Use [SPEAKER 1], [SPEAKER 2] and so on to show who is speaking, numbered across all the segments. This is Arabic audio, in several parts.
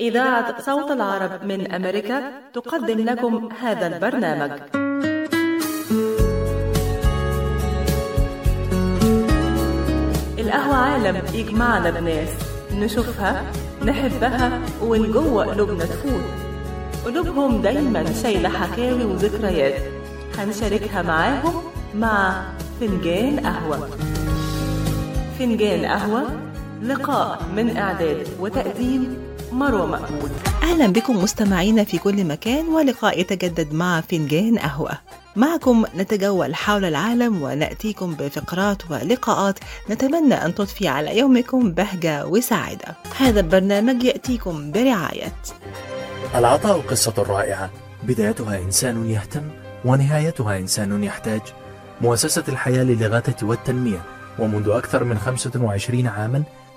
[SPEAKER 1] إذاعة صوت العرب من أمريكا تقدم لكم هذا البرنامج. القهوة عالم يجمعنا بناس نشوفها نحبها ومن جوه قلوبنا تفوت. قلوبهم دايما شايلة حكاوي وذكريات. هنشاركها معاهم مع فنجان قهوة. فنجان قهوة لقاء من إعداد وتقديم مروة مقبول.
[SPEAKER 2] أهلا بكم مستمعينا في كل مكان ولقاء يتجدد مع فنجان قهوة. معكم نتجول حول العالم ونأتيكم بفقرات ولقاءات نتمنى أن تضفي على يومكم بهجة وسعادة. هذا البرنامج يأتيكم برعاية.
[SPEAKER 3] العطاء قصة رائعة. بدايتها إنسان يهتم ونهايتها إنسان يحتاج. مؤسسة الحياة للإغاثة والتنمية. ومنذ أكثر من 25 عاما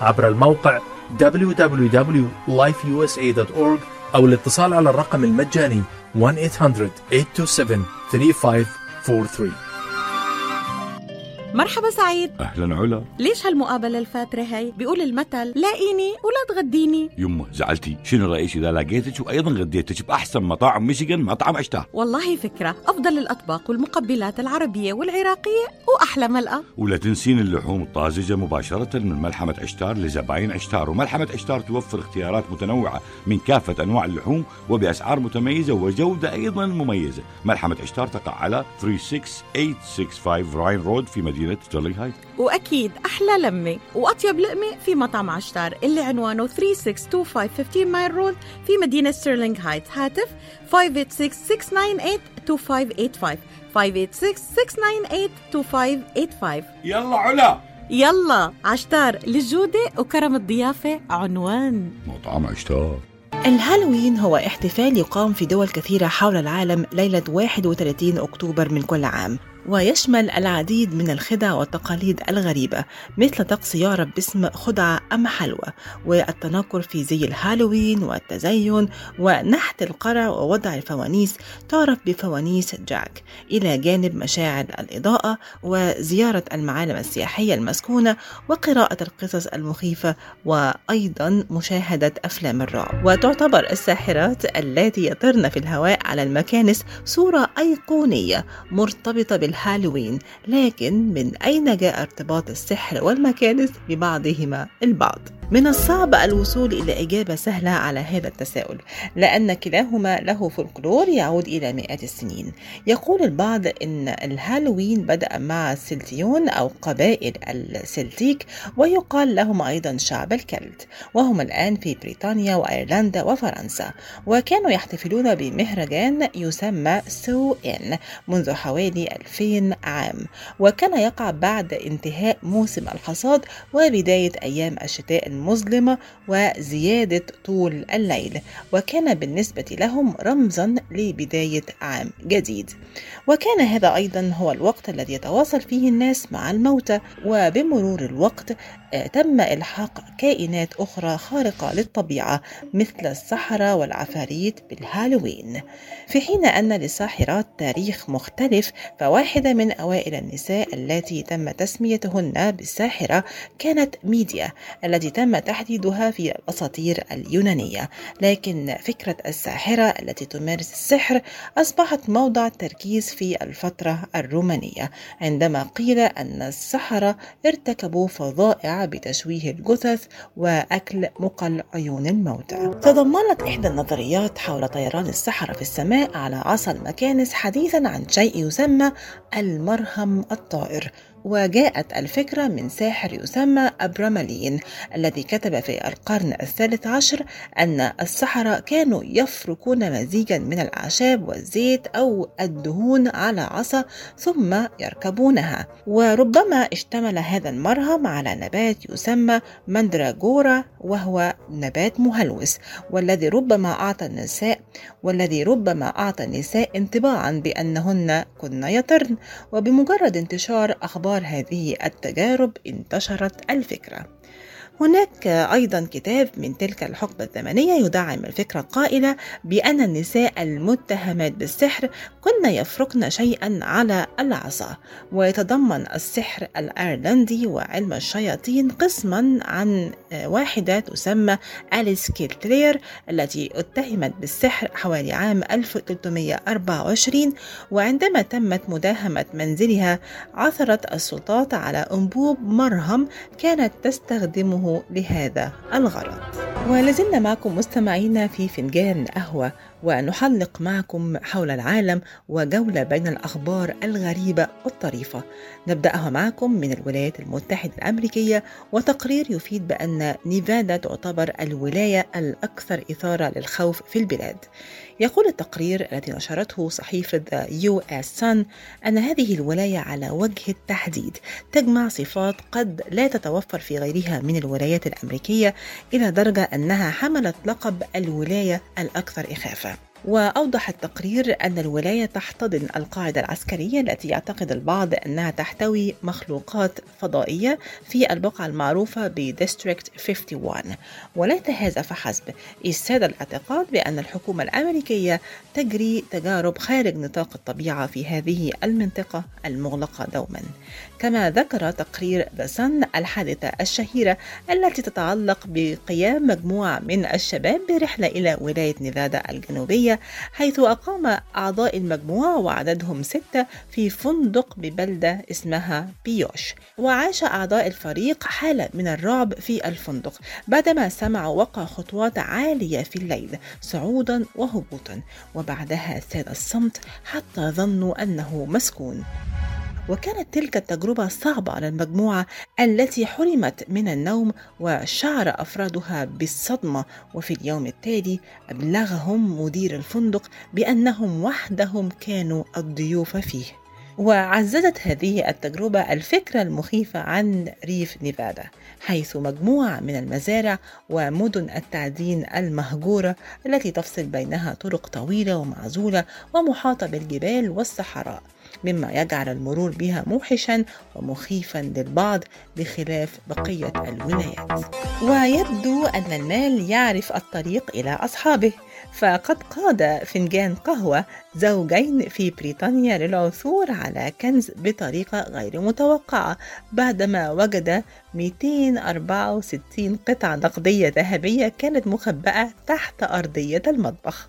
[SPEAKER 3] عبر الموقع www.lifeusa.org أو الاتصال على الرقم المجاني 1-800-827-3543
[SPEAKER 4] مرحبا سعيد.
[SPEAKER 5] أهلا علا.
[SPEAKER 4] ليش هالمقابلة الفاترة هي بيقول المثل لاقيني ولا تغديني.
[SPEAKER 5] يمه زعلتي. شنو رأيك إذا لقيتك وأيضا غديتك بأحسن مطاعم ميشيغان مطعم اشتاه
[SPEAKER 4] والله فكرة. أفضل الأطباق والمقبلات العربية والعراقية وأحلى ملقى
[SPEAKER 5] ولا تنسين اللحوم الطازجة مباشرة من ملحمة عشتار لزباين عشتار. وملحمة عشتار توفر اختيارات متنوعة من كافة أنواع اللحوم وبأسعار متميزة وجودة أيضا مميزة. ملحمة عشتار تقع على 36865 Ryan Road في مدينه ستيرلينغ هايتس
[SPEAKER 4] وأكيد أحلى لمة وأطيب لقمة في مطعم عشتار اللي عنوانه 3625 15 Mile Road في مدينة ستيرلينغ هايتس هاتف 586-698-2585 586-698-2585
[SPEAKER 5] يلا علا.
[SPEAKER 4] يلا عشتار للجودة وكرم الضيافة عنوان.
[SPEAKER 5] مطعم عشتار.
[SPEAKER 2] الهالوين هو احتفال يقام في دول كثيرة حول العالم ليلة 31 أكتوبر من كل عام. ويشمل العديد من الخدع والتقاليد الغريبة مثل طقس يعرف باسم خدعة أم حلوى والتنكر في زي الهالوين والتزين ونحت القرع ووضع الفوانيس تعرف بفوانيس جاك. إلى جانب مشاعر الإضاءة وزيارة المعالم السياحية المسكونة وقراءة القصص المخيفة وأيضا مشاهدة أفلام الرعب. وتعتبر الساحرات اللاتي يطرن في الهواء على المكانس صورة أيقونية مرتبطة بالهالوين لكن من أين جاء ارتباط السحر والمكانس ببعضهما البعض؟ من الصعب الوصول إلى إجابة سهلة على هذا التساؤل لأن كلاهما له فولكلور يعود إلى مئات السنين. يقول البعض أن الهالوين بدأ مع السلتيون أو قبائل السلتيك ويقال لهم أيضا شعب الكلت. وهم الآن في بريطانيا وأيرلندا وفرنسا وكانوا يحتفلون بمهرجان يسمى سوين منذ حوالي 2000 عام. وكان يقع بعد انتهاء موسم الحصاد وبداية أيام الشتاء المظلمة وزيادة طول الليل وكان بالنسبة لهم رمزا لبداية عام جديد. وكان هذا أيضا هو الوقت الذي يتواصل فيه الناس مع الموتى وبمرور الوقت تم إلحاق كائنات أخرى خارقة للطبيعة مثل السحرة والعفاريت بالهالوين. في حين أن للساحرات تاريخ مختلف فواحدة من أوائل النساء التي تم تسميتهن بالساحرة كانت ميديا التي تم تحديدها في الأساطير اليونانية. لكن فكرة الساحرة التي تمارس السحر أصبحت موضع تركيز في الفترة الرومانية عندما قيل أن السحرة ارتكبوا فظائع بتشويه الجثث وأكل مقل عيون الموتى. تضمنت إحدى النظريات حول طيران السحرة في السماء على عصا المكانس حديثا عن شيء يسمى المرهم الطائر. وجاءت الفكرة من ساحر يسمى أبرامالين الذي كتب في القرن الثالث عشر أن السحرة كانوا يفركون مزيجا من الأعشاب والزيت أو الدهون على عصا ثم يركبونها. وربما اشتمل هذا المرهم على نبات يسمى مندراجورا وهو نبات مهلوس والذي ربما أعطى النساء والذي ربما أعطى النساء انطباعا بأنهن كن يطرن. وبمجرد انتشار أخبار هذه التجارب انتشرت الفكرة. هناك أيضا كتاب من تلك الحقبة الزمنية يدعم الفكرة القائلة بأن النساء المتهمات بالسحر كن يفرقن شيئا على العصا. ويتضمن السحر الأيرلندي وعلم الشياطين قسما عن واحدة تسمى أليس كيلترير التي اتهمت بالسحر حوالي عام 1324 وعندما تمت مداهمة منزلها عثرت السلطات على أنبوب مرهم كانت تستخدمه لهذا الغرض. ولازلنا معكم مستمعينا في فنجان قهوة. ونحلق معكم حول العالم وجولة بين الأخبار الغريبة والطريفة. نبدأها معكم من الولايات المتحدة الأمريكية وتقرير يفيد بأن نيفادا تعتبر الولاية الأكثر إثارة للخوف في البلاد. يقول التقرير الذي نشرته صحيفة يو اس صن أن هذه الولاية على وجه التحديد تجمع صفات قد لا تتوفر في غيرها من الولايات الأمريكية إلى درجة أنها حملت لقب الولاية الأكثر إخافة وأوضح التقرير أن الولاية تحتضن القاعدة العسكرية التي يعتقد البعض أنها تحتوي مخلوقات فضائية في البقعة المعروفة ب District 51 وليس هذا فحسب إذ ساد الاعتقاد بأن الحكومة الأمريكية تجري تجارب خارج نطاق الطبيعة في هذه المنطقة المغلقة دوما. كما ذكر تقرير ذا صن الحادثة الشهيرة التي تتعلق بقيام مجموعة من الشباب برحلة إلى ولاية نيفادا الجنوبية حيث أقام أعضاء المجموعة وعددهم ستة في فندق ببلدة اسمها بيوش. وعاش أعضاء الفريق حالة من الرعب في الفندق بعدما سمعوا وقع خطوات عالية في الليل صعودا وهبوطا. وبعدها ساد الصمت حتى ظنوا أنه مسكون. وكانت تلك التجربة صعبة على المجموعة التي حرمت من النوم وشعر أفرادها بالصدمة. وفي اليوم التالي أبلغهم مدير الفندق بأنهم وحدهم كانوا الضيوف فيه. وعززت هذه التجربة الفكرة المخيفة عن ريف نيفادا حيث مجموعة من المزارع ومدن التعدين المهجورة التي تفصل بينها طرق طويلة ومعزولة ومحاطة بالجبال والصحراء. مما يجعل المرور بها موحشا ومخيفا للبعض بخلاف بقية الولايات. ويبدو أن المال يعرف الطريق إلى أصحابه. فقد قاد فنجان قهوة زوجين في بريطانيا للعثور على كنز بطريقة غير متوقعة بعدما وجد 264 قطعة نقدية ذهبية كانت مخبأة تحت أرضية المطبخ.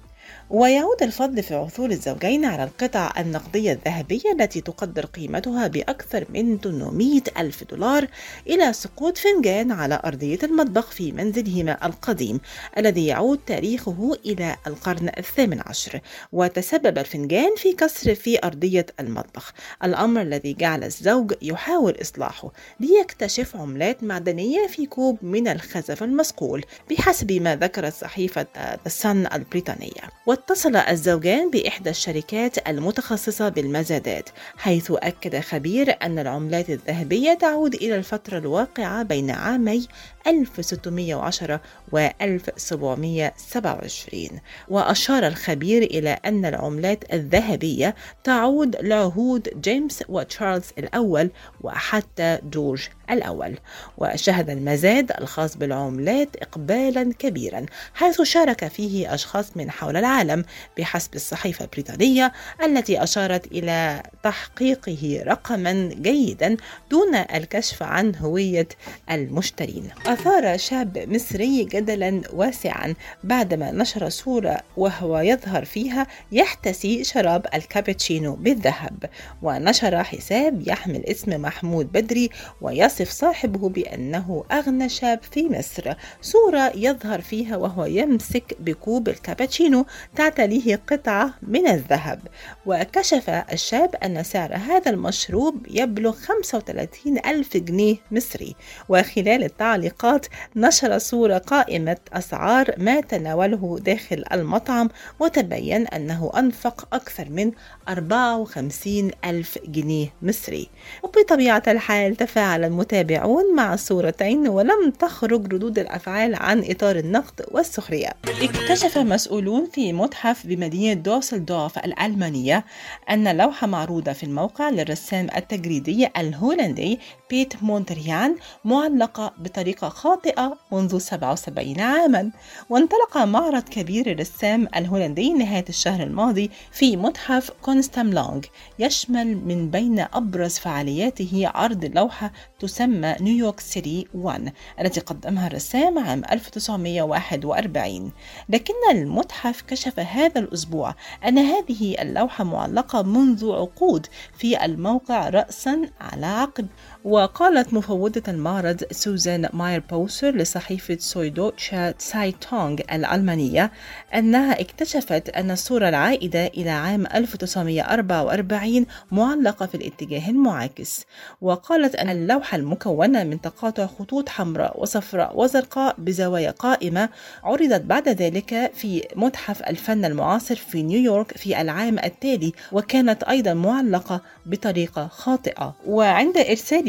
[SPEAKER 2] ويعود الفضل في عثور الزوجين على القطع النقدية الذهبية التي تقدر قيمتها بأكثر من 800 ألف دولار إلى سقوط فنجان على أرضية المطبخ في منزلهما القديم الذي يعود تاريخه إلى القرن الثامن عشر. وتسبب الفنجان في كسر في أرضية المطبخ. الأمر الذي جعل الزوج يحاول إصلاحه ليكتشف عملات معدنية في كوب من الخزف المصقول بحسب ما ذكرت صحيفة السن البريطانية. واتصل الزوجان بإحدى الشركات المتخصصة بالمزادات حيث أكد خبير أن العملات الذهبية تعود إلى الفترة الواقعة بين عامي 1610 و 1727 وأشار الخبير إلى أن العملات الذهبية تعود لعهود جيمس وتشارلز الأول وحتى جورج الأول وشهد المزاد الخاص بالعملات إقبالا كبيرا حيث شارك فيه أشخاص من حول العالم بحسب الصحيفة البريطانية التي أشارت إلى تحقيقه رقما جيدا دون الكشف عن هوية المشترين. أثار شاب مصري جدلا واسعا بعدما نشر صورة وهو يظهر فيها يحتسي شراب الكابتشينو بالذهب ونشر حساب يحمل اسم محمود بدري ويصف صاحبه بأنه أغنى شاب في مصر. صورة يظهر فيها وهو يمسك بكوب الكابتشينو تعتليه قطعة من الذهب. وكشف الشاب أن سعر هذا المشروب يبلغ 35 ألف جنيه مصري. وخلال التعليقات نشر صورة قائمة أسعار ما تناوله داخل المطعم وتبين أنه أنفق أكثر من 54 ألف جنيه مصري. وبطبيعة الحال تفاعل المتابعون مع الصورتين ولم تخرج ردود الأفعال عن إطار النقد والسخرية. اكتشف مسؤولون في متحف بمدينة دوسلدورف الألمانية أن لوحة معروضة في الموقع للرسام التجريدي الهولندي بيت مونتريان معلقة بطريقة خاطئة منذ 77 عاما. وانطلق معرض كبير للرسام الهولندي نهاية الشهر الماضي في متحف كونستزاملونغ يشمل من بين أبرز فعالياته عرض لوحة تسمى نيويورك سيتي 1 التي قدمها الرسام عام 1941 لكن المتحف كشف هذا الأسبوع أن هذه اللوحة معلقة منذ عقود في الموقع رأسا على عقب وقالت مفوضة المعرض سوزان ماير بوسر لصحيفة سود دويتشه تسايتونغ الألمانية أنها اكتشفت أن الصورة العائدة إلى عام 1944 معلقة في الاتجاه المعاكس. وقالت أن اللوحة المكونة من تقاطع خطوط حمراء وصفراء وزرقاء بزوايا قائمة عرضت بعد ذلك في متحف الفن المعاصر في نيويورك في العام التالي وكانت أيضا معلقة بطريقة خاطئة. وعند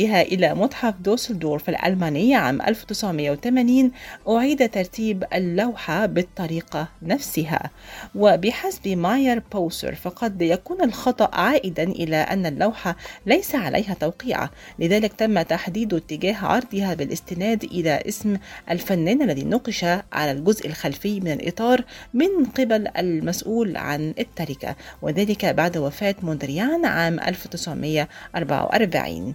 [SPEAKER 2] إرسالها إلى متحف دوسلدورف الألماني عام 1980 أعيد ترتيب اللوحة بالطريقة نفسها. وبحسب ماير بوسر فقد يكون الخطأ عائدا إلى أن اللوحة ليس عليها توقيعة لذلك تم تحديد اتجاه عرضها بالاستناد إلى اسم الفنان الذي نقش على الجزء الخلفي من الإطار من قبل المسؤول عن التركة. وذلك بعد وفاة موندريان عام 1944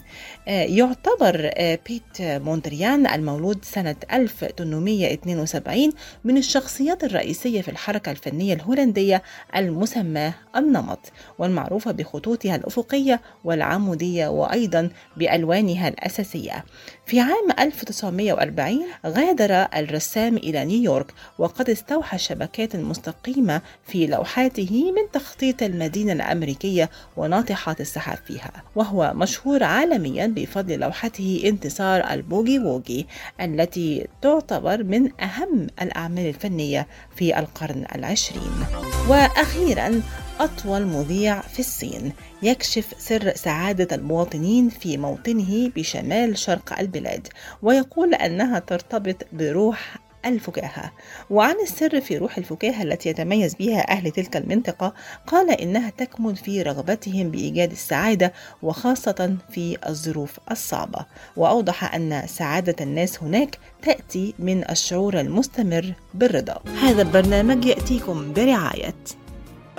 [SPEAKER 2] يعتبر بيت موندريان المولود سنة 1872 من الشخصيات الرئيسية في الحركة الفنية الهولندية المسماة النمط والمعروفة بخطوطها الأفقية والعمودية وأيضا بألوانها الأساسية. في عام 1940 غادر الرسام إلى نيويورك وقد استوحى الشبكات المستقيمة في لوحاته من تخطيط المدينة الأمريكية وناطحات السحاب فيها وهو مشهور عالميا بفضل لوحته انتصار البوغي ووغي التي تعتبر من أهم الأعمال الفنية في القرن العشرين. وأخيرا أطول مذيع في الصين يكشف سر سعادة المواطنين في موطنه بشمال شرق البلاد ويقول أنها ترتبط بروح الفكاهة. وعن السر في روح الفكاهة التي يتميز بها أهل تلك المنطقة قال إنها تكمن في رغبتهم بإيجاد السعادة وخاصة في الظروف الصعبة. وأوضح أن سعادة الناس هناك تأتي من الشعور المستمر بالرضا. هذا البرنامج يأتيكم برعاية.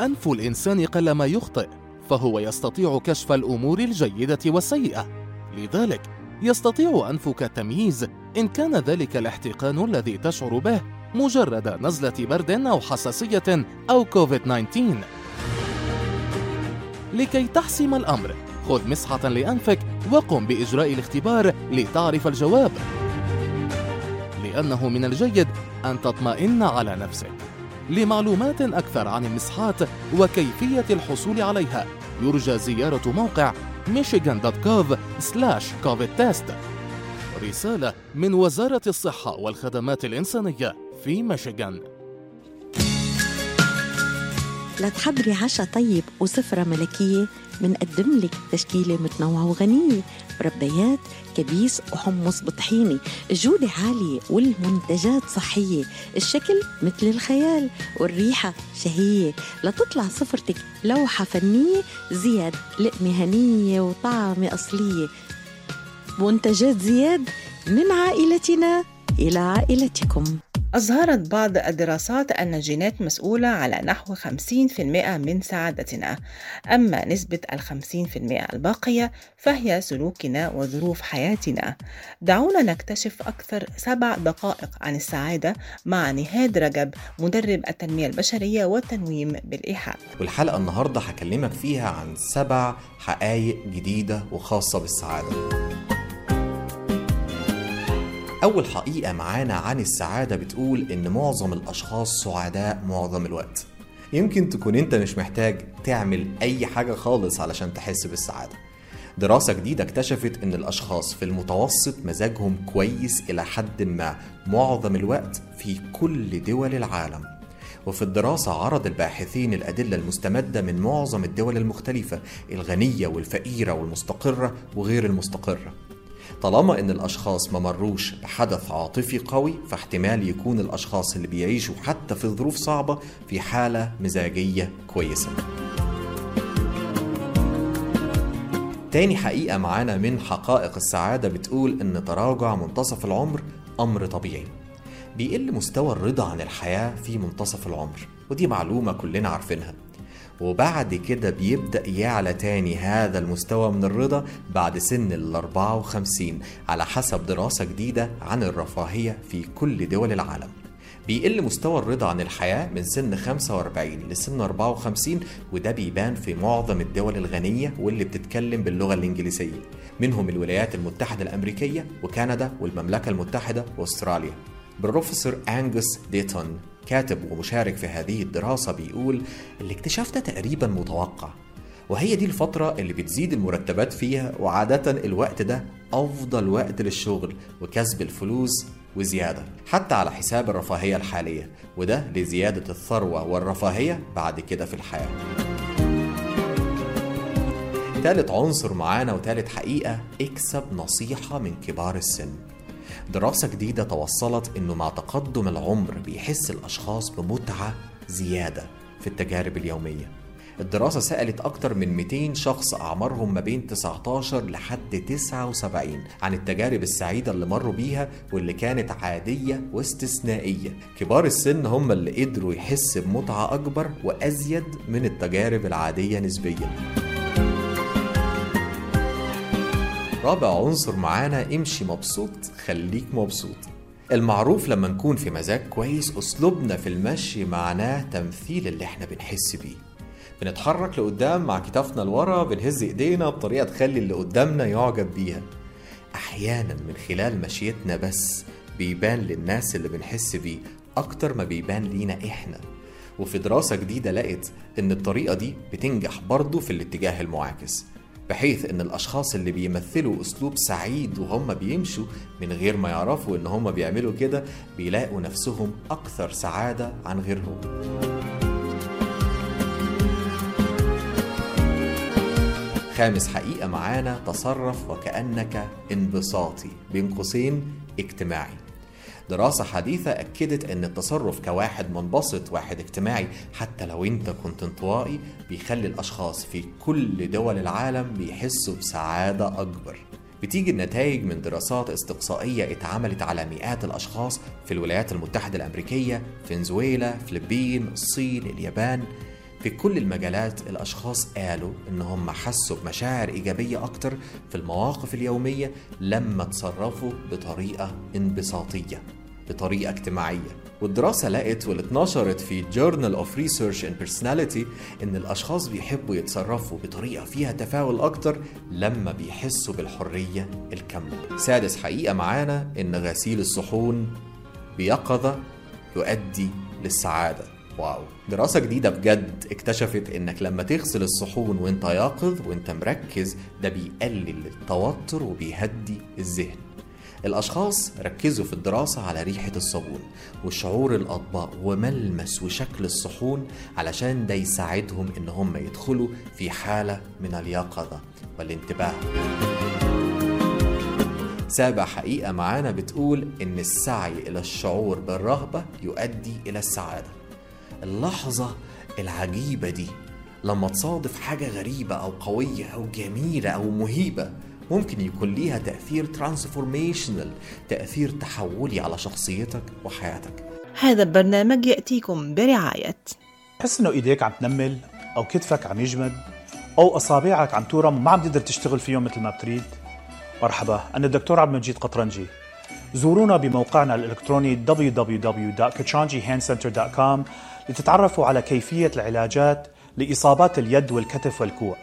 [SPEAKER 6] أنف الإنسان قلما يخطئ فهو يستطيع كشف الأمور الجيدة والسيئة. لذلك يستطيع أنفك التمييز إن كان ذلك الاحتقان الذي تشعر به مجرد نزلة برد أو حساسية أو كوفيد 19 لكي تحسم الأمر خذ مسحة لأنفك وقم بإجراء الاختبار لتعرف الجواب. لأنه من الجيد أن تطمئن على نفسك. لمعلومات أكثر عن المسحات وكيفية الحصول عليها يرجى زيارة موقع michigan.gov covid test. رسالة من وزارة الصحة والخدمات الإنسانية في ميشيغان.
[SPEAKER 4] لتحضري عشاء طيب وسفرة ملكية منقدم لك تشكيلة متنوعة وغنية مربيات كبيس وحمص بطحيني الجودة عالية والمنتجات صحية. الشكل مثل الخيال والريحة شهية. لتطلع سفرتك لوحة فنية زياد لقمة هنية وطعمة أصلية. منتجات زياد من عائلتنا إلى عائلتكم.
[SPEAKER 2] أظهرت بعض الدراسات أن الجينات مسؤولة على نحو 50% من سعادتنا. أما نسبة ال 50% الباقية فهي سلوكنا وظروف حياتنا. دعونا نكتشف أكثر سبع دقائق عن السعادة مع نهاد رجب مدرب التنمية البشرية والتنويم بالإيحاء.
[SPEAKER 7] والحلقة النهاردة هكلمك فيها عن سبع حقائق جديدة وخاصة بالسعادة. أول حقيقة معانا عن السعادة بتقول إن معظم الأشخاص سعداء معظم الوقت. يمكن تكون أنت مش محتاج تعمل أي حاجة خالص علشان تحس بالسعادة. دراسة جديدة اكتشفت إن الأشخاص في المتوسط مزاجهم كويس إلى حد ما معظم الوقت في كل دول العالم. وفي الدراسة عرض الباحثين الأدلة المستمدة من معظم الدول المختلفة الغنية والفقيرة والمستقرة وغير المستقرة. طالما إن الأشخاص ما مروش بحدث عاطفي قوي فاحتمال يكون الأشخاص اللي بيعيشوا حتى في ظروف صعبة في حالة مزاجية كويسة. تاني حقيقة معانا من حقائق السعادة بتقول إن تراجع منتصف العمر أمر طبيعي. بيقل مستوى الرضا عن الحياة في منتصف العمر ودي معلومة كلنا عارفينها. وبعد كده بيبدأ يعلى تاني هذا المستوى من الرضا بعد سن ال 54 على حسب دراسة جديدة عن الرفاهية في كل دول العالم. بيقل مستوى الرضا عن الحياة من سن 45 لسن 54 وده بيبان في معظم الدول الغنية واللي بتتكلم باللغة الإنجليزية. منهم الولايات المتحدة الأمريكية وكندا والمملكة المتحدة وأستراليا. بروفيسور أنجوس ديتون كاتب ومشارك في هذه الدراسة بيقول الاكتشاف ده تقريبا متوقع وهي دي الفترة اللي بتزيد المرتبات فيها وعادة الوقت ده أفضل وقت للشغل وكسب الفلوس وزيادة حتى على حساب الرفاهية الحالية وده لزيادة الثروة والرفاهية بعد كده في الحياة. تالت عنصر معانا وتالت حقيقة اكسب نصيحة من كبار السن. دراسة جديدة توصلت إنه مع تقدم العمر بيحس الأشخاص بمتعة زيادة في التجارب اليومية. الدراسة سألت أكتر من 200 شخص أعمارهم ما بين 19 لحد 79 عن التجارب السعيدة اللي مروا بيها واللي كانت عادية واستثنائية. كبار السن هم اللي قدروا يحس بمتعة أكبر وأزيد من التجارب العادية نسبياً. رابع عنصر معانا امشي مبسوط خليك مبسوط. المعروف لما نكون في مزاج كويس أسلوبنا في المشي معناه تمثيل اللي إحنا بنحس بيه. بنتحرك لقدام مع كتافنا لورا بنهز إيدينا بطريقة تخلي اللي قدامنا يعجب بيها. أحيانا من خلال مشيتنا بس بيبان للناس اللي بنحس بيه أكتر ما بيبان لينا إحنا. وفي دراسة جديدة لقت إن الطريقة دي بتنجح برضه في الاتجاه المعاكس. بحيث إن الأشخاص اللي بيمثلوا أسلوب سعيد وهم بيمشوا من غير ما يعرفوا إن هم بيعملوا كده بيلاقوا نفسهم أكثر سعادة عن غيرهم. خامس حقيقة معانا تصرف وكأنك انبساطي. بين قوسين اجتماعي. دراسة حديثة أكدت أن التصرف كواحد منبسط واحد اجتماعي حتى لو أنت كنت انطوائي بيخلي الأشخاص في كل دول العالم بيحسوا بسعادة أكبر. بتيجي النتائج من دراسات استقصائية اتعملت على مئات الأشخاص في الولايات المتحدة الأمريكية، فنزويلا، فلبين، الصين، اليابان. في كل المجالات الأشخاص قالوا إن هم حسوا بمشاعر إيجابية أكتر في المواقف اليومية لما تصرفوا بطريقة انبساطية بطريقة اجتماعية. والدراسة لقت واللي اتنشرت في Journal of Research and Personality إن الأشخاص بيحبوا يتصرفوا بطريقة فيها تفاؤل أكتر لما بيحسوا بالحرية الكاملة. سادس حقيقة معانا إن غسيل الصحون بيقظة يؤدي للسعادة. واو. دراسة جديدة بجد اكتشفت إنك لما تغسل الصحون وإنت يقظ وإنت مركز ده بيقلل التوتر وبيهدي الذهن. الأشخاص ركزوا في الدراسة على ريحة الصابون وشعور الأطباق وملمس وشكل الصحون علشان ده يساعدهم إن هم يدخلوا في حالة من اليقظة والانتباه. سابع حقيقة معانا بتقول إن السعي إلى الشعور بالرغبة يؤدي إلى السعادة. اللحظة العجيبة دي. لما تصادف حاجة غريبة أو قوية أو جميلة أو مهيبة ممكن يكون ليها تأثير ترانسفورميشنال تأثير تحولي على شخصيتك وحياتك.
[SPEAKER 2] هذا البرنامج يأتيكم برعاية.
[SPEAKER 8] تحس إنه إيديك عم تنمل أو كتفك عم يجمد أو أصابعك عم تورم وما عم تقدر تشتغل فيهم مثل ما بتريد. مرحبا أنا الدكتور عبد المجيد قطرنجي. زورونا بموقعنا الإلكتروني www.kachanjihandcenter.com لتتعرفوا على كيفية العلاجات لإصابات اليد والكتف والكوع.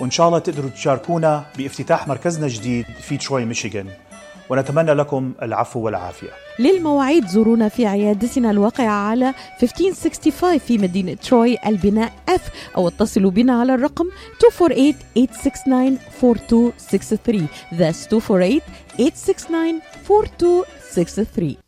[SPEAKER 8] وإن شاء الله تقدروا تشاركونا بافتتاح مركزنا الجديد في تروي ميشيغان. ونتمنى لكم العفو والعافية.
[SPEAKER 4] للمواعيد زورونا في عيادتنا الواقعة على 1565 في مدينة تروي البناء F أو اتصلوا بنا على الرقم 248-869-4263 That's 248-869-4263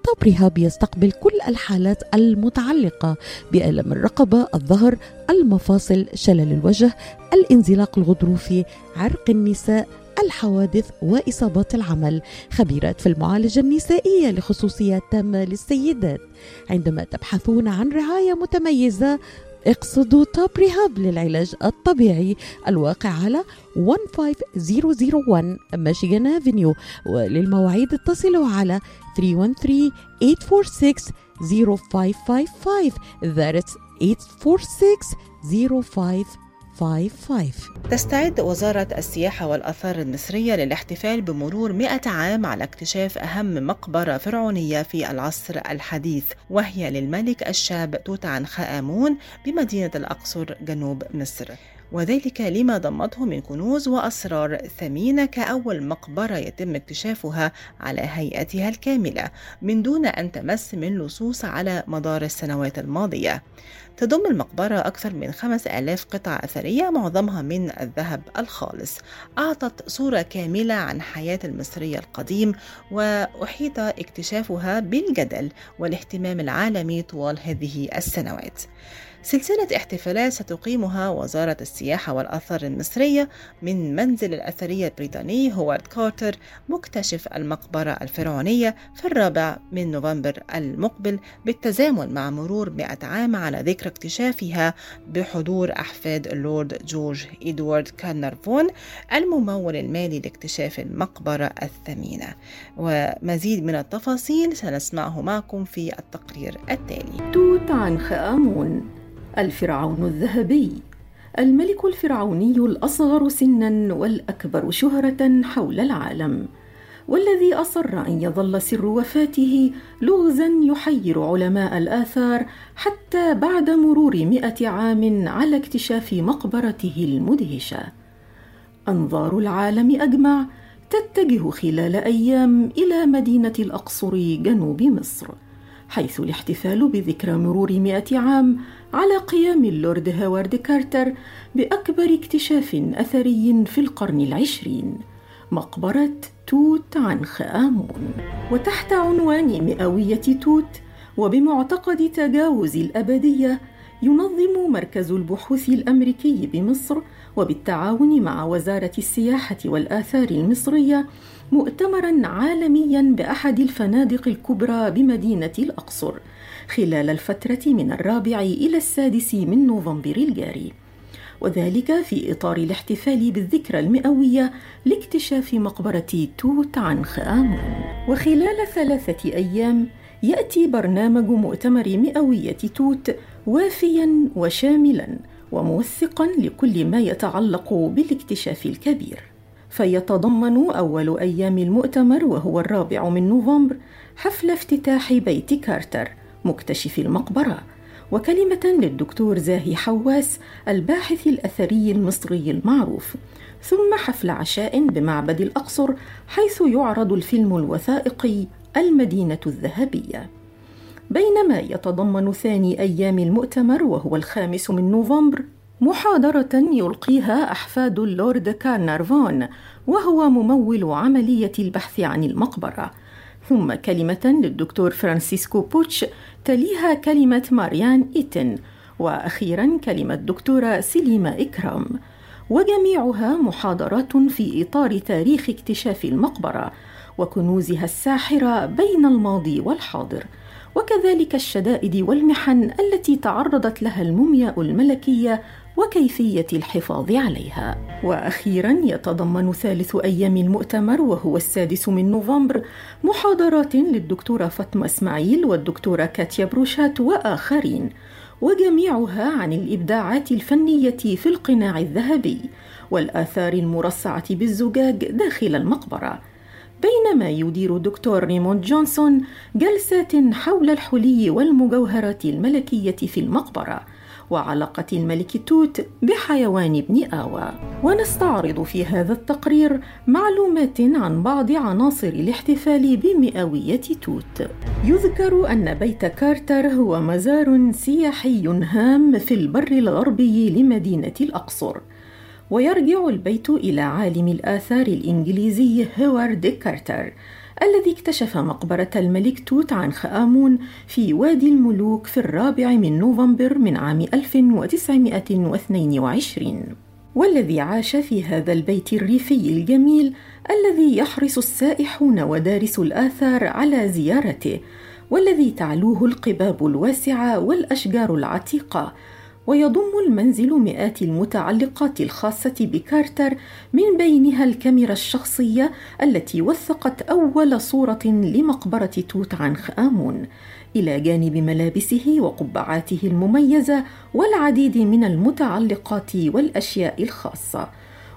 [SPEAKER 4] طب رهاب يستقبل كل الحالات المتعلقة بألم الرقبة، الظهر، المفاصل، شلل الوجه، الانزلاق الغضروفي، عرق النساء، الحوادث وإصابات العمل. خبيرات في المعالجة النسائية لخصوصيات تامه للسيدات. عندما تبحثون عن رعاية متميزة اقصدوا توب ريهاب للعلاج الطبيعي الواقع على 15001 ميشيغان افنيو وللمواعيد اتصلوا على 313 846 0555 That's 846 0555
[SPEAKER 2] تستعد وزارة السياحة والآثار المصرية للاحتفال بمرور 100 عام على اكتشاف أهم مقبرة فرعونية في العصر الحديث وهي للملك الشاب توت عنخ آمون بمدينة الأقصر جنوب مصر. وذلك لما ضمته من كنوز وأسرار ثمينة كأول مقبرة يتم اكتشافها على هيئتها الكاملة من دون أن تمس من لصوص على مدار السنوات الماضية. تضم المقبرة أكثر من خمس آلاف قطعة أثرية معظمها من الذهب الخالص. أعطت صورة كاملة عن حياة المصرية القديم وأحيط اكتشافها بالجدل والاهتمام العالمي طوال هذه السنوات. سلسلة احتفالات ستقيمها وزارة السياحة والآثار المصرية من منزل الأثرية البريطاني هوارد كارتر مكتشف المقبرة الفرعونية في الرابع من نوفمبر المقبل بالتزامن مع مرور 100 عام على ذكرى اكتشافها بحضور أحفاد اللورد جورج إدوارد كارنرفون الممول المالي لاكتشاف المقبرة الثمينة. ومزيد من التفاصيل سنسمعه معكم في التقرير التالي.
[SPEAKER 9] توت عنخ آمون. الفرعون الذهبي. الملك الفرعوني الأصغر سنا والأكبر شهرة حول العالم والذي أصر أن يظل سر وفاته لغزا يحير علماء الآثار حتى بعد مرور مئة عام على اكتشاف مقبرته المدهشة. أنظار العالم أجمع تتجه خلال أيام إلى مدينة الأقصر جنوب مصر حيث الاحتفال بذكرى مرور مئة عام على قيام اللورد هوارد كارتر بأكبر اكتشاف أثري في القرن العشرين مقبرة توت عنخ آمون. وتحت عنوان مئوية توت وبمعتقد تجاوز الأبدية ينظم مركز البحوث الأمريكي بمصر وبالتعاون مع وزارة السياحة والآثار المصرية مؤتمرا عالميا بأحد الفنادق الكبرى بمدينة الأقصر. خلال الفترة من الرابع إلى السادس من نوفمبر الجاري. وذلك في إطار الاحتفال بالذكرى المئوية لاكتشاف مقبرة توت عنخ امون وخلال ثلاثة أيام يأتي برنامج مؤتمر مئوية توت وافيا وشاملا وموثقا لكل ما يتعلق بالاكتشاف الكبير. فيتضمن أول أيام المؤتمر وهو الرابع من نوفمبر حفل افتتاح بيت كارتر مكتشف المقبرة وكلمة للدكتور زاهي حواس الباحث الأثري المصري المعروف. ثم حفل عشاء بمعبد الأقصر حيث يعرض الفيلم الوثائقي المدينة الذهبية. بينما يتضمن ثاني أيام المؤتمر وهو الخامس من نوفمبر محاضرة يلقيها أحفاد اللورد كارنارفون وهو ممول عملية البحث عن المقبرة. ثم كلمة للدكتور فرانسيسكو بوتش تليها كلمة ماريان إيتن وأخيرا كلمة دكتورة سليمة إكرام. وجميعها محاضرات في إطار تاريخ اكتشاف المقبرة وكنوزها الساحرة بين الماضي والحاضر. وكذلك الشدائد والمحن التي تعرضت لها المومياء الملكية وكيفية الحفاظ عليها. وأخيرا يتضمن ثالث أيام المؤتمر وهو السادس من نوفمبر محاضرات للدكتورة فاطمة إسماعيل والدكتورة كاتيا بروشات وآخرين وجميعها عن الإبداعات الفنية في القناع الذهبي والآثار المرصعة بالزجاج داخل المقبرة بينما يدير دكتور ريموند جونسون جلسات حول الحلي والمجوهرات الملكية في المقبرة وعلاقة الملك توت بحيوان ابن آوى. ونستعرض في هذا التقرير معلومات عن بعض عناصر الاحتفال بمئوية توت. يذكر أن بيت كارتر هو مزار سياحي هام في البر الغربي لمدينة الأقصر. ويرجع البيت إلى عالم الآثار الإنجليزي هوارد كارتر. الذي اكتشف مقبرة الملك توت عنخ آمون في وادي الملوك في الرابع من نوفمبر من عام 1922 والذي عاش في هذا البيت الريفي الجميل الذي يحرص السائحون ودارس الآثار على زيارته والذي تعلوه القباب الواسعة والأشجار العتيقة ويضم المنزل مئات المتعلقات الخاصة بكارتر من بينها الكاميرا الشخصية التي وثقت أول صورة لمقبرة توت عنخ آمون إلى جانب ملابسه وقبعاته المميزة والعديد من المتعلقات والأشياء الخاصة.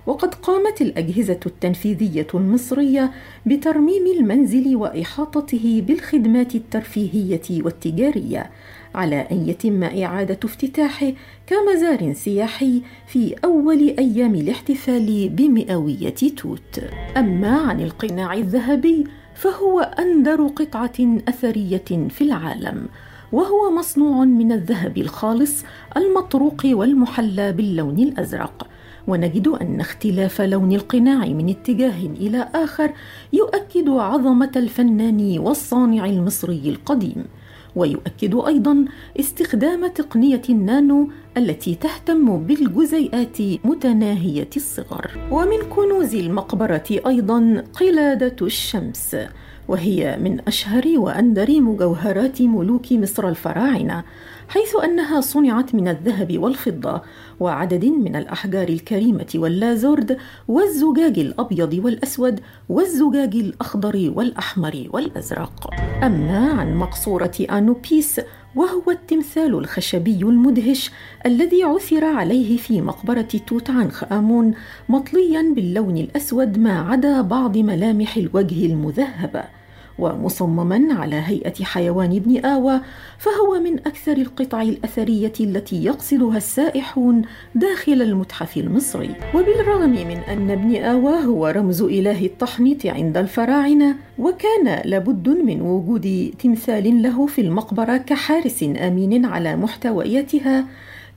[SPEAKER 9] وقد قامت الأجهزة التنفيذية المصرية بترميم المنزل وإحاطته بالخدمات الترفيهية والتجارية. على أن يتم إعادة افتتاحه كمزار سياحي في أول أيام الاحتفال بمئوية توت. أما عن القناع الذهبي فهو أندر قطعة أثرية في العالم، وهو مصنوع من الذهب الخالص المطروق والمحلى باللون الأزرق. ونجد أن اختلاف لون القناع من اتجاه إلى آخر يؤكد عظمة الفنان والصانع المصري القديم. ويؤكد أيضا استخدام تقنية النانو التي تهتم بالجزيئات متناهية الصغر. ومن كنوز المقبرة أيضا قلادة الشمس وهي من أشهر واندر مجوهرات ملوك مصر الفراعنة. حيث أنها صنعت من الذهب والفضة وعدد من الأحجار الكريمة واللازورد والزجاج الأبيض والأسود والزجاج الأخضر والأحمر والأزرق. أما عن مقصورة آنوبيس وهو التمثال الخشبي المدهش الذي عثر عليه في مقبرة توت عنخ آمون مطليا باللون الأسود ما عدا بعض ملامح الوجه المذهبة. ومصمما على هيئة حيوان ابن آوى فهو من أكثر القطع الأثرية التي يقصدها السائحون داخل المتحف المصري. وبالرغم من أن ابن آوى هو رمز إله التحنيط عند الفراعنة وكان لابد من وجود تمثال له في المقبرة كحارس آمين على محتوياتها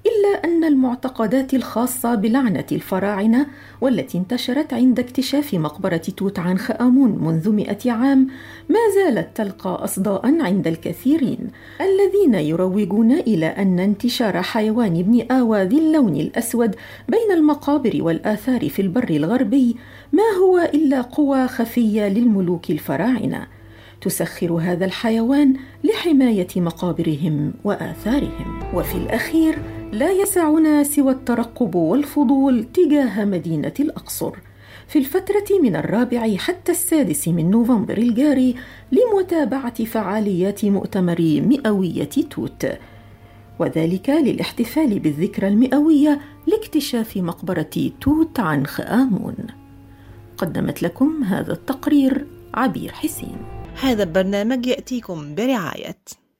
[SPEAKER 9] إلا أن المعتقدات الخاصة بلعنة الفراعنة والتي انتشرت عند اكتشاف مقبرة توت عنخ آمون منذ مئة عام ما زالت تلقى أصداء عند الكثيرين الذين يروجون إلى أن انتشار حيوان ابن آوى ذي اللون الأسود بين المقابر والآثار في البر الغربي ما هو إلا قوى خفية للملوك الفراعنة تسخر هذا الحيوان لحماية مقابرهم وآثارهم. وفي الأخير لا يسعنا سوى الترقب والفضول تجاه مدينة الأقصر. في الفترة من الرابع حتى السادس من نوفمبر الجاري لمتابعة فعاليات مؤتمر مئوية توت. وذلك للاحتفال بالذكرى المئوية لاكتشاف مقبرة توت عنخ آمون قدمت لكم هذا التقرير عبير حسين.
[SPEAKER 2] هذا البرنامج يأتيكم برعاية.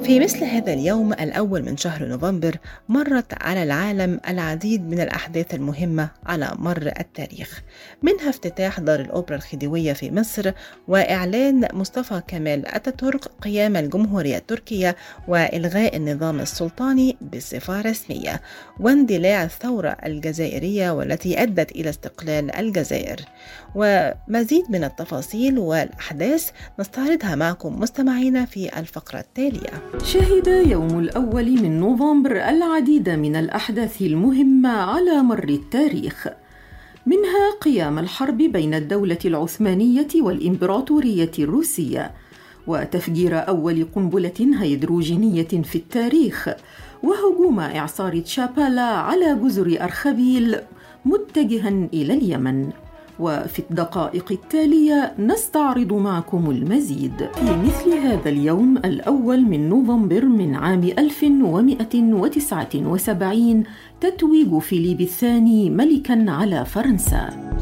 [SPEAKER 2] في مثل هذا اليوم الأول من شهر نوفمبر مرت على العالم العديد من الأحداث المهمة على مر التاريخ. منها افتتاح دار الأوبرا الخديوية في مصر وإعلان مصطفى كمال أتاتورك قيام الجمهورية التركية وإلغاء النظام السلطاني بصفة رسمية واندلاع الثورة الجزائرية والتي أدت إلى استقلال الجزائر. ومزيد من التفاصيل والأحداث نستعرضها معكم مستمعينا في الفقرة التالية.
[SPEAKER 9] شهد يوم الأول من نوفمبر العديد من الأحداث المهمة على مر التاريخ. منها قيام الحرب بين الدولة العثمانية والإمبراطورية الروسية وتفجير أول قنبلة هيدروجينية في التاريخ وهجوم إعصار تشابالا على جزر أرخبيل متجها إلى اليمن. وفي الدقائق التالية نستعرض معكم المزيد في مثل هذا اليوم الأول من نوفمبر من عام 1179 تتويج فيليب الثاني ملكا على فرنسا.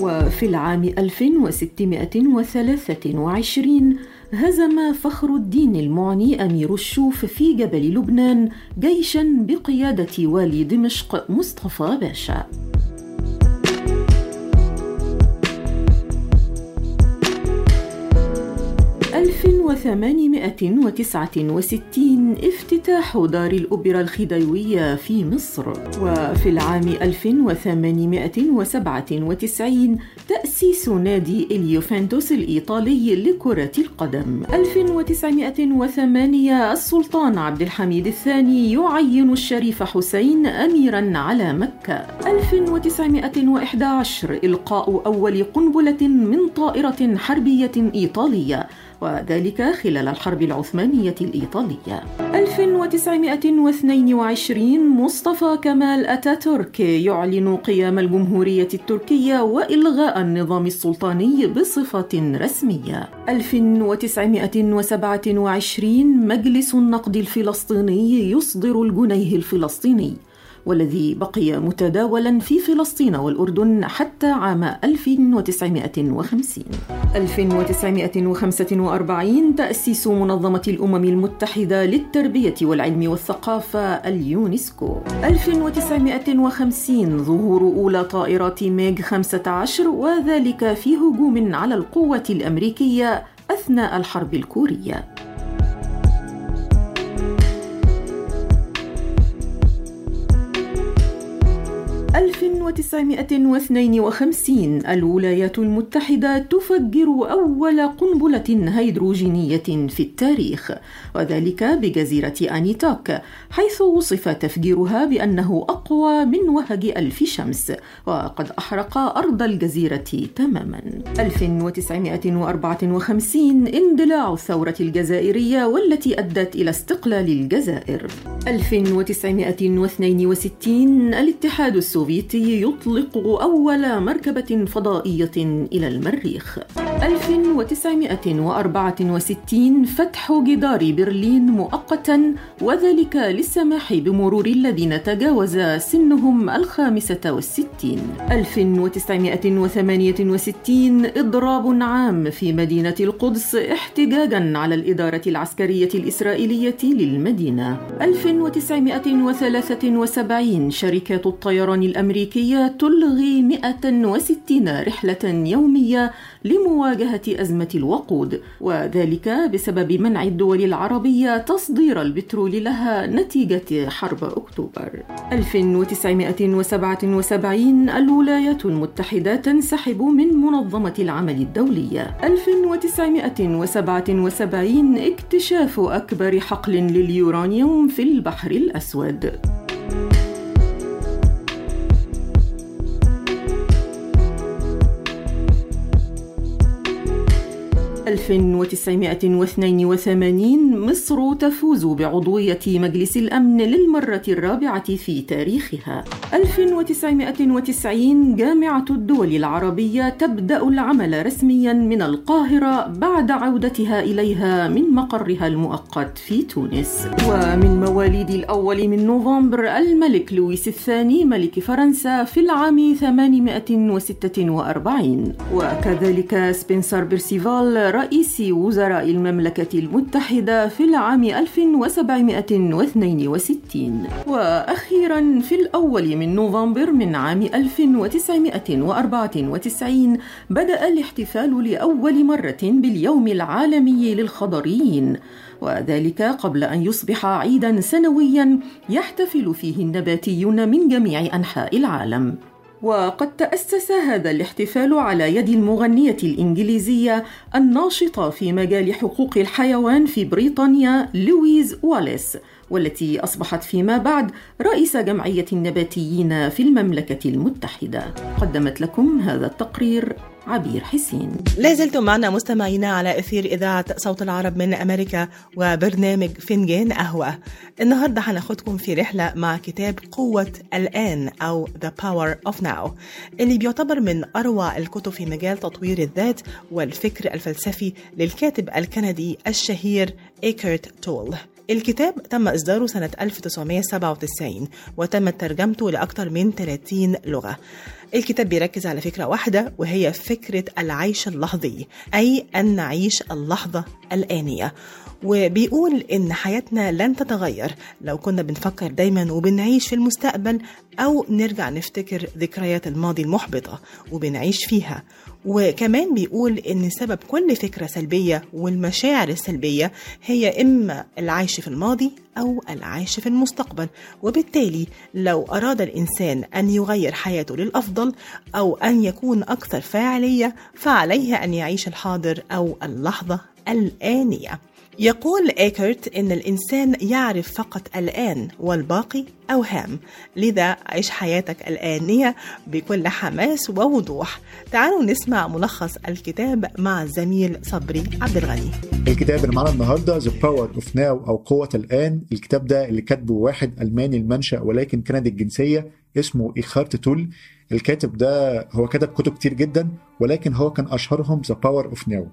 [SPEAKER 9] وفي العام 1623 هزم فخر الدين المعني أمير الشوف في جبل لبنان جيشا بقيادة والي دمشق مصطفى باشا. 1869 افتتاح دار الأوبرا الخديوية في مصر. وفي العام 1897 تأسيس نادي اليوفنتوس الإيطالي لكرة القدم. 1908 السلطان عبد الحميد الثاني يعين الشريف حسين أميرا على مكة. 1911 إلقاء أول قنبلة من طائرة حربية إيطالية. وذلك خلال الحرب العثمانية الإيطالية. 1922 مصطفى كمال أتاتورك يعلن قيام الجمهورية التركية وإلغاء النظام السلطاني بصفة رسمية. 1927 مجلس النقد الفلسطيني يصدر الجنيه الفلسطيني. والذي بقي متداولا في فلسطين والأردن حتى عام 1950 1945 تأسيس منظمة الأمم المتحدة للتربية والعلم والثقافة اليونسكو. 1950 ظهور أولى طائرات ميغ 15 وذلك في هجوم على القوة الأمريكية أثناء الحرب الكورية. 1952 الولايات المتحدة تفجر أول قنبلة هيدروجينية في التاريخ وذلك بجزيرة أنيتوك حيث وصف تفجيرها بأنه أقوى من وهج ألف شمس وقد أحرق أرض الجزيرة تماما. 1954 اندلاع الثورة الجزائرية والتي أدت إلى استقلال الجزائر. 1962 الاتحاد السوفيتي يطلق أول مركبة فضائية إلى المريخ. 1964 فتح جدار برلين مؤقتا وذلك للسماح بمرور الذين تجاوز سنهم الخامسة والستين. 1968 إضراب عام في مدينة القدس احتجاجا على الإدارة العسكرية الإسرائيلية للمدينة. 1973 شركات الطيران الأمريكية العربية تلغي 160 رحلة يومية لمواجهة أزمة الوقود وذلك بسبب منع الدول العربية تصدير البترول لها نتيجة حرب أكتوبر. 1977 الولايات المتحدة تنسحب من منظمة العمل الدولية. 1977 اكتشاف أكبر حقل لليورانيوم في البحر الأسود. 1982 مصر تفوز بعضوية مجلس الأمن للمرة الرابعة في تاريخها. 1990 جامعة الدول العربية تبدأ العمل رسميا من القاهرة بعد عودتها إليها من مقرها المؤقت في تونس. ومن مواليد الأول من نوفمبر الملك لويس الثاني ملك فرنسا في العام 846 وكذلك سبنسر بيرسيفال رئيس وزراء المملكة المتحدة في العام 1762 وأخيرا في الأول من نوفمبر من عام 1994 بدأ الاحتفال لأول مرة باليوم العالمي للخضريين. وذلك قبل أن يصبح عيدا سنويا يحتفل فيه النباتيون من جميع أنحاء العالم. وقد تأسس هذا الاحتفال على يد المغنية الإنجليزية الناشطة في مجال حقوق الحيوان في بريطانيا لويز واليس والتي أصبحت فيما بعد رئيس جمعية النباتيين في المملكة المتحدة. قدمت لكم هذا التقرير عبير حسين.
[SPEAKER 2] لا زلتم معنا مستمعينا على أثير إذاعة صوت العرب من أمريكا وبرنامج فنجان قهوة. النهاردة هناخدكم في رحلة مع كتاب قوة الآن أو The Power of Now اللي بيعتبر من أروع الكتب في مجال تطوير الذات والفكر الفلسفي للكاتب الكندي الشهير إيكرت تول. الكتاب تم إصداره سنة 1997 وتم ترجمته لأكثر من 30 لغة. الكتاب بيركز على فكرة واحدة وهي فكرة العيش اللحظي أي أن نعيش اللحظة الآنية. وبيقول إن حياتنا لن تتغير. لو كنا بنفكر دايما وبنعيش في المستقبل أو نرجع نفتكر ذكريات الماضي المحبطة وبنعيش فيها. وكمان بيقول إن سبب كل فكرة سلبية والمشاعر السلبية هي إما العيش في الماضي أو العيش في المستقبل. وبالتالي لو أراد الإنسان أن يغير حياته للأفضل أو أن يكون أكثر فاعلية فعليه أن يعيش الحاضر أو اللحظة الآنية. يقول إيكرت إن الإنسان يعرف فقط الآن والباقي أوهام. لذا عيش حياتك الآنية بكل حماس ووضوح. تعالوا نسمع ملخص الكتاب مع الزميل صبري عبد الغني.
[SPEAKER 10] الكتاب اللي معانا النهارده The Power of Now أو قوة الآن. الكتاب ده اللي كاتبه واحد ألماني المنشأ ولكن كندي الجنسية اسمه إيكهارت تول. الكاتب ده هو كتب كتب كتير جدا ولكن هو كان أشهرهم The Power of Now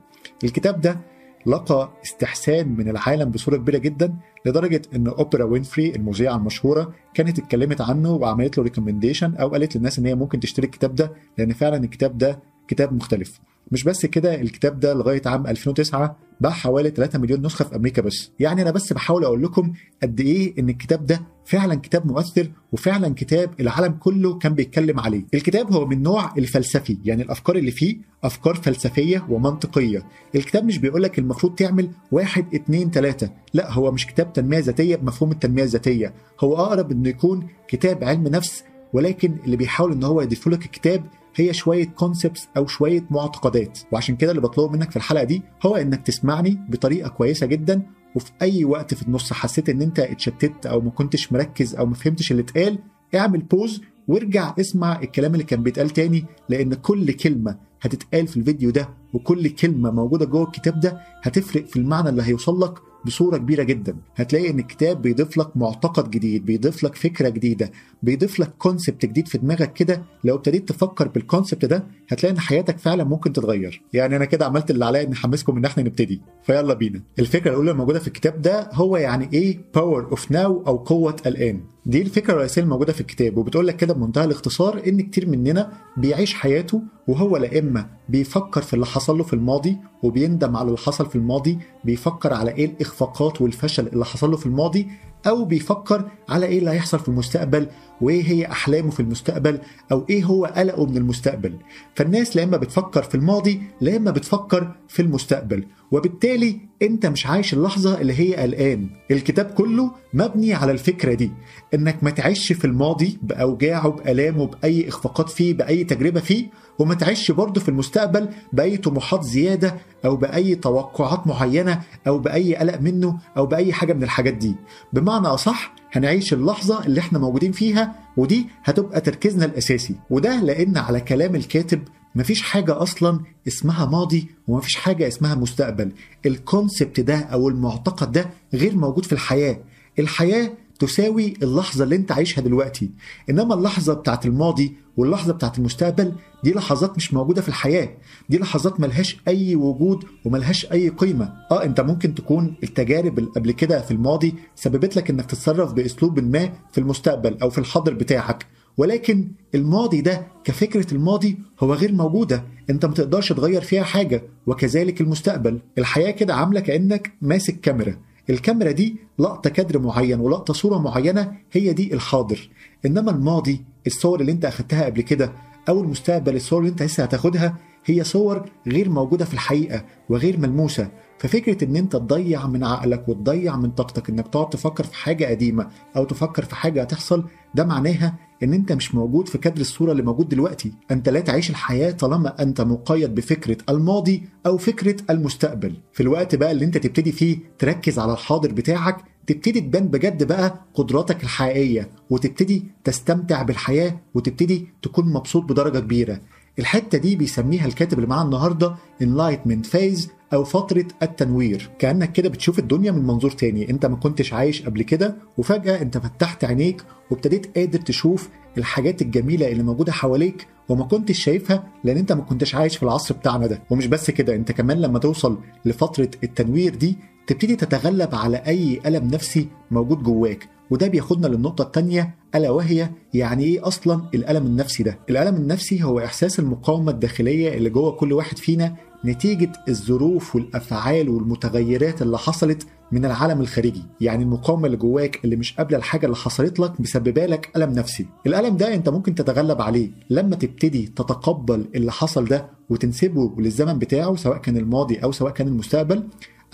[SPEAKER 10] الكتاب ده لقى استحسان من العالم بصورة كبيرة جدا لدرجة إن أوبرا وينفري المذيعة المشهورة كانت اتكلمت عنه وعملت له recommendation أو قالت للناس إن هي ممكن تشتري الكتاب ده لأن فعلا الكتاب ده كتاب مختلف. مش بس كده الكتاب ده لغاية عام 2009 باع حوالي 3 مليون نسخة في أمريكا بس. يعني أنا بس بحاول أقول لكم قد إيه إن الكتاب ده فعلا كتاب مؤثر وفعلا كتاب العالم كله كان بيتكلم عليه. الكتاب هو من نوع الفلسفي يعني الأفكار اللي فيه أفكار فلسفية ومنطقية. الكتاب مش بيقول لك المفروض تعمل واحد اتنين تلاتة. لا هو مش كتاب تنمية ذاتية بمفهوم التنمية الذاتية. هو أقرب إنه يكون كتاب علم نفس ولكن اللي بيحاول إن هو يضيف لك الكتاب هي شوية concepts أو شوية معتقدات. وعشان كده اللي بطلبه منك في الحلقة دي هو إنك تسمعني بطريقة كويسة جدا وفي أي وقت في النص حسيت إن أنت اتشتت أو ما كنتش مركز أو ما فهمتش اللي اتقال اعمل pause وارجع اسمع الكلام اللي كان بيتقال تاني لأن كل كلمة هتتقال في الفيديو ده وكل كلمة موجودة جوه الكتاب ده هتفرق في المعنى اللي هيوصل لك بصورة كبيرة جدا. هتلاقي إن الكتاب بيضيف لك معتقد جديد بيضيف لك فكرة جديدة بيضيف لك concept جديد في دماغك كده. لو ابتديت تفكر بال concept ده هتلاقي إن حياتك فعلا ممكن تتغير. يعني أنا كده عملت اللي عليا إني احمسكم إن إحنا نبتدي. فيلا بينا. الفكرة الأولى الموجودة في الكتاب ده هو يعني إيه Power of Now أو قوة الآن. دي الفكرة الرئيسية الموجوده في الكتاب وبتقول لك كده بمنتهى الاختصار إن كتير مننا بيعيش حياته وهو لا إما بيفكر في اللي حصل له في الماضي وبيندم على اللي حصل في الماضي بيفكر على إيه الإخفاقات والفشل اللي حصل له في الماضي أو بيفكر على إيه اللي هيحصل في المستقبل وإيه هي أحلامه في المستقبل أو إيه هو قلقه من المستقبل. فالناس لا إما بتفكر في الماضي لا إما بتفكر في المستقبل. وبالتالي أنت مش عايش اللحظة اللي هي قلقان. الكتاب كله مبني على الفكرة دي. إنك ما تعيش في الماضي بأوجاعه بآلامه بأي إخفاقات فيه بأي تجربة فيه وما تعيش برضه في المستقبل بأي طموحات زيادة أو بأي توقعات معينة أو بأي قلق منه أو بأي حاجة من الحاجات دي. بمعنى أصح هنعيش اللحظة اللي إحنا موجودين فيها ودي هتبقى تركيزنا الأساسي. وده لأن على كلام الكاتب مفيش حاجة أصلا اسمها ماضي ومفيش حاجة اسمها مستقبل. الكونسبت ده أو المعتقد ده غير موجود في الحياة. الحياة تساوي اللحظة اللي أنت عايشها دلوقتي. إنما اللحظة بتاعت الماضي واللحظة بتاعت المستقبل دي لحظات مش موجودة في الحياة. دي لحظات ملهاش أي وجود وملهاش أي قيمة. آه أنت ممكن تكون التجارب اللي قبل كده في الماضي سببت لك إنك تتصرف بأسلوب ما في المستقبل أو في الحاضر بتاعك. ولكن الماضي ده كفكرة الماضي هو غير موجودة. أنت ما تقدرش تغير فيها حاجة وكذلك المستقبل. الحياة كده عاملة كأنك ماسك كاميرا. الكاميرا دي لقطة كادر معين ولقطة صورة معينة هي دي الحاضر. إنما الماضي الصور اللي أنت أخدتها قبل كده أو المستقبل الصور اللي أنت لسه هتاخدها هي صور غير موجودة في الحقيقة وغير ملموسة. ففكرة إن أنت تضيع من عقلك وتضيع من طاقتك إنك تقعد تفكر في حاجة قديمة أو تفكر في حاجة هتحصل ده معناها إن أنت مش موجود في كادر الصورة اللي موجود دلوقتي. أنت لا تعيش الحياة طالما أنت مقيد بفكرة الماضي أو فكرة المستقبل. في الوقت بقى اللي أنت تبتدي فيه تركز على الحاضر بتاعك تبتدي تبان بجد بقى قدراتك الحقيقية وتبتدي تستمتع بالحياة وتبتدي تكون مبسوط بدرجة كبيرة. الحتة دي بيسميها الكاتب اللي معانا النهاردة enlightenment phase أو فترة التنوير. كأنك كده بتشوف الدنيا من منظور تاني. أنت ما كنتش عايش قبل كده وفجأة أنت فتحت عينيك وابتديت قادر تشوف الحاجات الجميلة اللي موجودة حواليك وما كنتش شايفها لأن أنت ما كنتش عايش في العصر بتاعنا ده. ومش بس كده أنت كمان لما توصل لفترة التنوير دي تبتدي تتغلب على أي ألم نفسي موجود جواك. وده بياخدنا للنقطة التانية ألا وهي يعني إيه أصلا الألم النفسي ده؟ الألم النفسي هو إحساس المقاومة الداخلية اللي جوه كل واحد فينا نتيجة الظروف والأفعال والمتغيرات اللي حصلت من العالم الخارجي يعني المقاومة اللي جواك اللي مش قابلة الحاجة اللي حصلت لك مسببة لك ألم نفسي. الألم ده أنت ممكن تتغلب عليه لما تبتدي تتقبل اللي حصل ده وتنسبه للزمن بتاعه سواء كان الماضي أو سواء كان المستقبل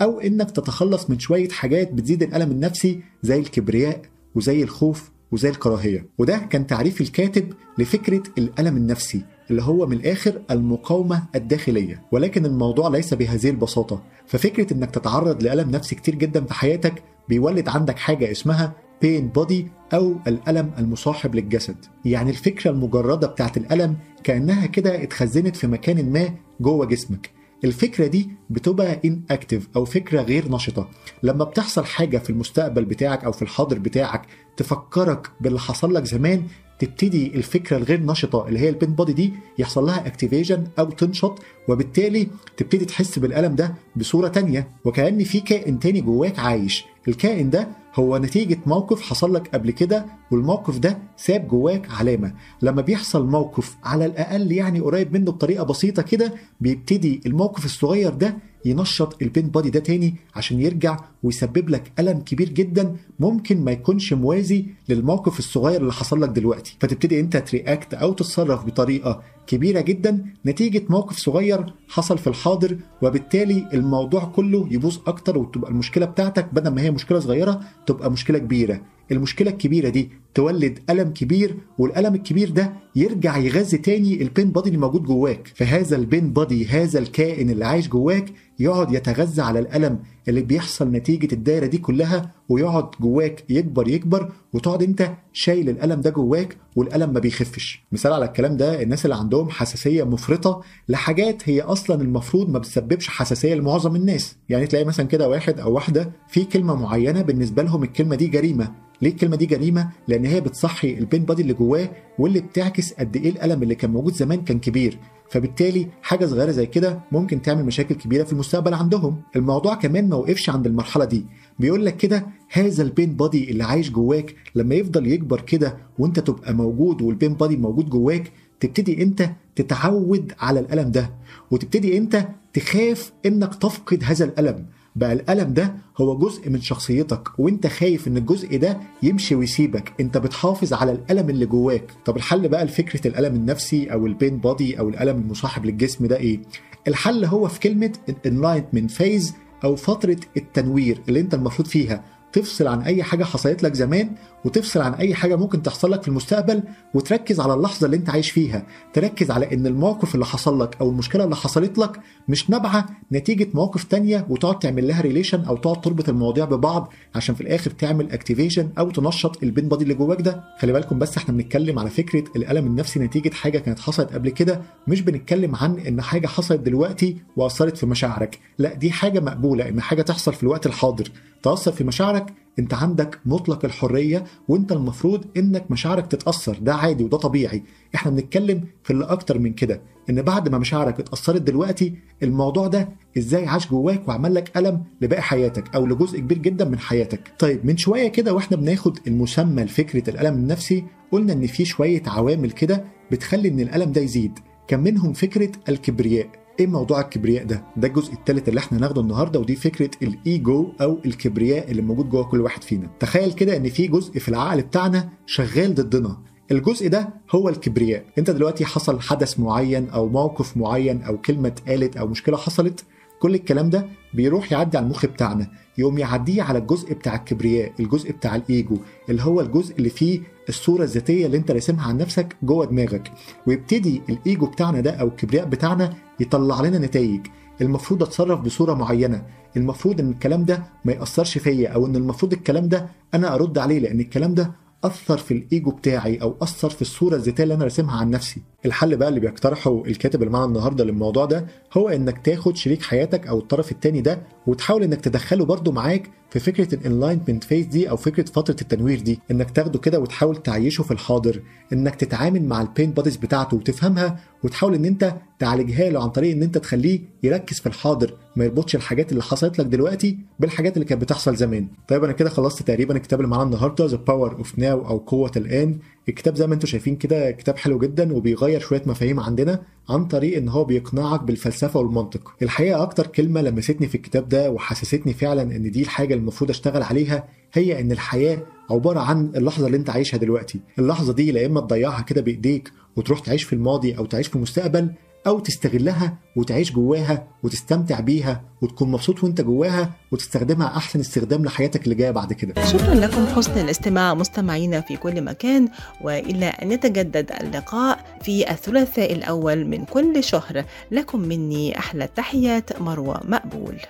[SPEAKER 10] أو إنك تتخلص من شوية حاجات بتزيد الألم النفسي زي الكبرياء وزي الخوف وزي الكراهية. وده كان تعريف الكاتب لفكرة الألم النفسي. اللي هو من الآخر المقاومة الداخلية. ولكن الموضوع ليس بهذه البساطة. ففكرة إنك تتعرض لألم نفسي كتير جدا في حياتك بيولد عندك حاجة اسمها بين بودي أو الألم المصاحب للجسد. يعني الفكرة المجردة بتاعت الألم كأنها كده اتخزنت في مكان ما جوه جسمك. الفكرة دي بتبقى ان اكتف أو فكرة غير نشطة. لما بتحصل حاجة في المستقبل بتاعك أو في الحاضر بتاعك تفكرك باللي حصل لك زمان تبتدي الفكرة الغير نشطة اللي هي ال pain body دي يحصل لها activation أو تنشط وبالتالي تبتدي تحس بالألم ده بصورة تانية وكأن في كائن تاني جواك عايش. الكائن ده هو نتيجة موقف حصل لك قبل كده والموقف ده ساب جواك علامة. لما بيحصل موقف على الأقل يعني قريب منه بطريقة بسيطة كده بيبتدي الموقف الصغير ده ينشط ال pain body ده تاني عشان يرجع ويسبب لك ألم كبير جدا ممكن ما يكونش موازي للموقف الصغير اللي حصل لك دلوقتي. فتبتدي أنت ت react أو تتصرف بطريقة كبيرة جدا نتيجة موقف صغير حصل في الحاضر وبالتالي الموضوع كله يبوظ أكتر وتبقى المشكلة بتاعتك بدل ما هي مشكلة صغيرة تبقى مشكلة كبيرة. المشكلة الكبيرة دي تولد ألم كبير والألم الكبير ده يرجع يغذي تاني ال pain body اللي موجود جواك. فهذا ال pain body هذا الكائن اللي عايش جواك يقعد يتغذى على الألم اللي بيحصل نتيجة الدايرة دي كلها ويقعد جواك يكبر يكبر وتقعد أنت شايل الألم ده جواك والألم ما بيخفش. مثال على الكلام ده الناس اللي عندهم حساسية مفرطة لحاجات هي أصلا المفروض ما بتسببش حساسية لمعظم الناس. يعني تلاقي مثلا كده واحد أو واحدة في كلمة معينة بالنسبة لهم الكلمة دي جريمة. ليه الكلمة دي جريمة؟ لأن هي بتصحي البين بادي اللي جواه واللي بتعكس قد إيه الألم اللي كان موجود زمان كان كبير. فبالتالي حاجة صغيرة زي كده ممكن تعمل مشاكل كبيرة في المستقبل عندهم. الموضوع كمان ما وقفش عند المرحلة دي. بيقول لك كده هذا ال pain body اللي عايش جواك لما يفضل يكبر كده وأنت تبقى موجود وال pain body موجود جواك تبتدي أنت تتعود على الألم ده. وتبتدي أنت تخاف إنك تفقد هذا الألم. بقى الألم ده هو جزء من شخصيتك وأنت خايف إن الجزء ده يمشي ويسيبك. أنت بتحافظ على الألم اللي جواك. طب الحل بقى لفكرة الألم النفسي أو ال pain body أو الألم المصاحب للجسم ده إيه؟ الحل هو في كلمة enlightenment phase أو فترة التنوير اللي أنت المفروض فيها. تفصل عن أي حاجة حصلت لك زمان وتفصل عن أي حاجة ممكن تحصل لك في المستقبل وتركز على اللحظة اللي أنت عايش فيها. تركز على إن الموقف اللي حصل لك أو المشكلة اللي حصلت لك مش نابعة نتيجة مواقف تانية وتقعد تعمل لها relation أو تقعد تربط المواضيع ببعض عشان في الآخر تعمل activation أو تنشط ال pain body اللي جواك ده. خلي بالكم بس إحنا بنتكلم على فكرة الألم النفسي نتيجة حاجة كانت حصلت قبل كده مش بنتكلم عن إن حاجة حصلت دلوقتي وأثرت في مشاعرك. لا دي حاجة مقبولة إن حاجة تحصل في الوقت الحاضر. تاثر في مشاعرك انت عندك مطلق الحرية وانت المفروض انك مشاعرك تتأثر. ده عادي وده طبيعي. إحنا بنتكلم في اللي أكتر من كده إن بعد ما مشاعرك اتأثرت دلوقتي الموضوع ده إزاي عاش جواك وعمل لك ألم لباقي حياتك أو لجزء كبير جدا من حياتك. طيب من شوية كده وإحنا بناخد المسمى لفكرة الألم النفسي قلنا إن في شوية عوامل كده بتخلي إن الألم ده يزيد. كان منهم فكرة الكبرياء. إيه موضوع الكبرياء ده؟ ده الجزء الثالث اللي إحنا هناخده النهارده ودي فكرة الإيجو أو الكبرياء اللي موجود جوه كل واحد فينا. تخيل كده إن في جزء في العقل بتاعنا شغال ضدنا. الجزء ده هو الكبرياء، أنت دلوقتي حصل حدث معين أو موقف معين أو كلمة اتقالت أو مشكلة حصلت كل الكلام ده بيروح يعدي على المخ بتاعنا يقوم يعديه على الجزء بتاع الكبرياء الجزء بتاع الإيجو اللي هو الجزء اللي فيه الصورة الذاتية اللي انت راسمها عن نفسك جوه دماغك. ويبتدي الإيجو بتاعنا ده أو الكبرياء بتاعنا يطلع لنا نتائج. المفروض أتصرف بصورة معينة. المفروض إن الكلام ده ما يأثرش فيا أو إن المفروض الكلام ده أنا أرد عليه لأن الكلام ده أثر في الإيجو بتاعي أو أثر في الصورة الذاتية اللي أنا راسمها عن نفسي. الحل بقى اللي بيقترحه الكاتب اللي معانا النهارده للموضوع ده هو إنك تاخد شريك حياتك أو الطرف الثاني ده وتحاول إنك تدخله برده معاك في فكرة ال enlightenment phase دي أو فكرة فترة التنوير دي. إنك تاخده كده وتحاول تعيشه في الحاضر. إنك تتعامل مع ال pain bodies بتاعته وتفهمها وتحاول إن أنت تعالجها له عن طريق إن أنت تخليه يركز في الحاضر ما يربطش الحاجات اللي حصلت لك دلوقتي بالحاجات اللي كانت بتحصل زمان. طيب أنا كده خلصت تقريبا الكتاب اللي معانا النهارده The Power of Now أو قوة الآن. الكتاب زي ما أنتم شايفين كده كتاب حلو جدا وبيغير شوية مفاهيم عندنا عن طريق إن هو بيقنعك بالفلسفة والمنطق. الحقيقة أكتر كلمة لمستني في الكتاب ده وحسستني فعلا إن دي الحاجة المفروض أشتغل عليها هي إن الحياة عبارة عن اللحظة اللي أنت عايشها دلوقتي. اللحظة دي لا إما تضيعها كده بإيديك وتروح تعيش في الماضي أو تعيش في المستقبل أو تستغلها وتعيش جواها وتستمتع بيها وتكون مبسوط وأنت جواها وتستخدمها أحسن استخدام لحياتك اللي جاية بعد كده.
[SPEAKER 2] شكرا لكم حسن الاستماع مستمعينا في كل مكان وإلى أن يتجدد اللقاء في الثلاثاء الأول من كل شهر. لكم مني أحلى التحيات مروة مقبول.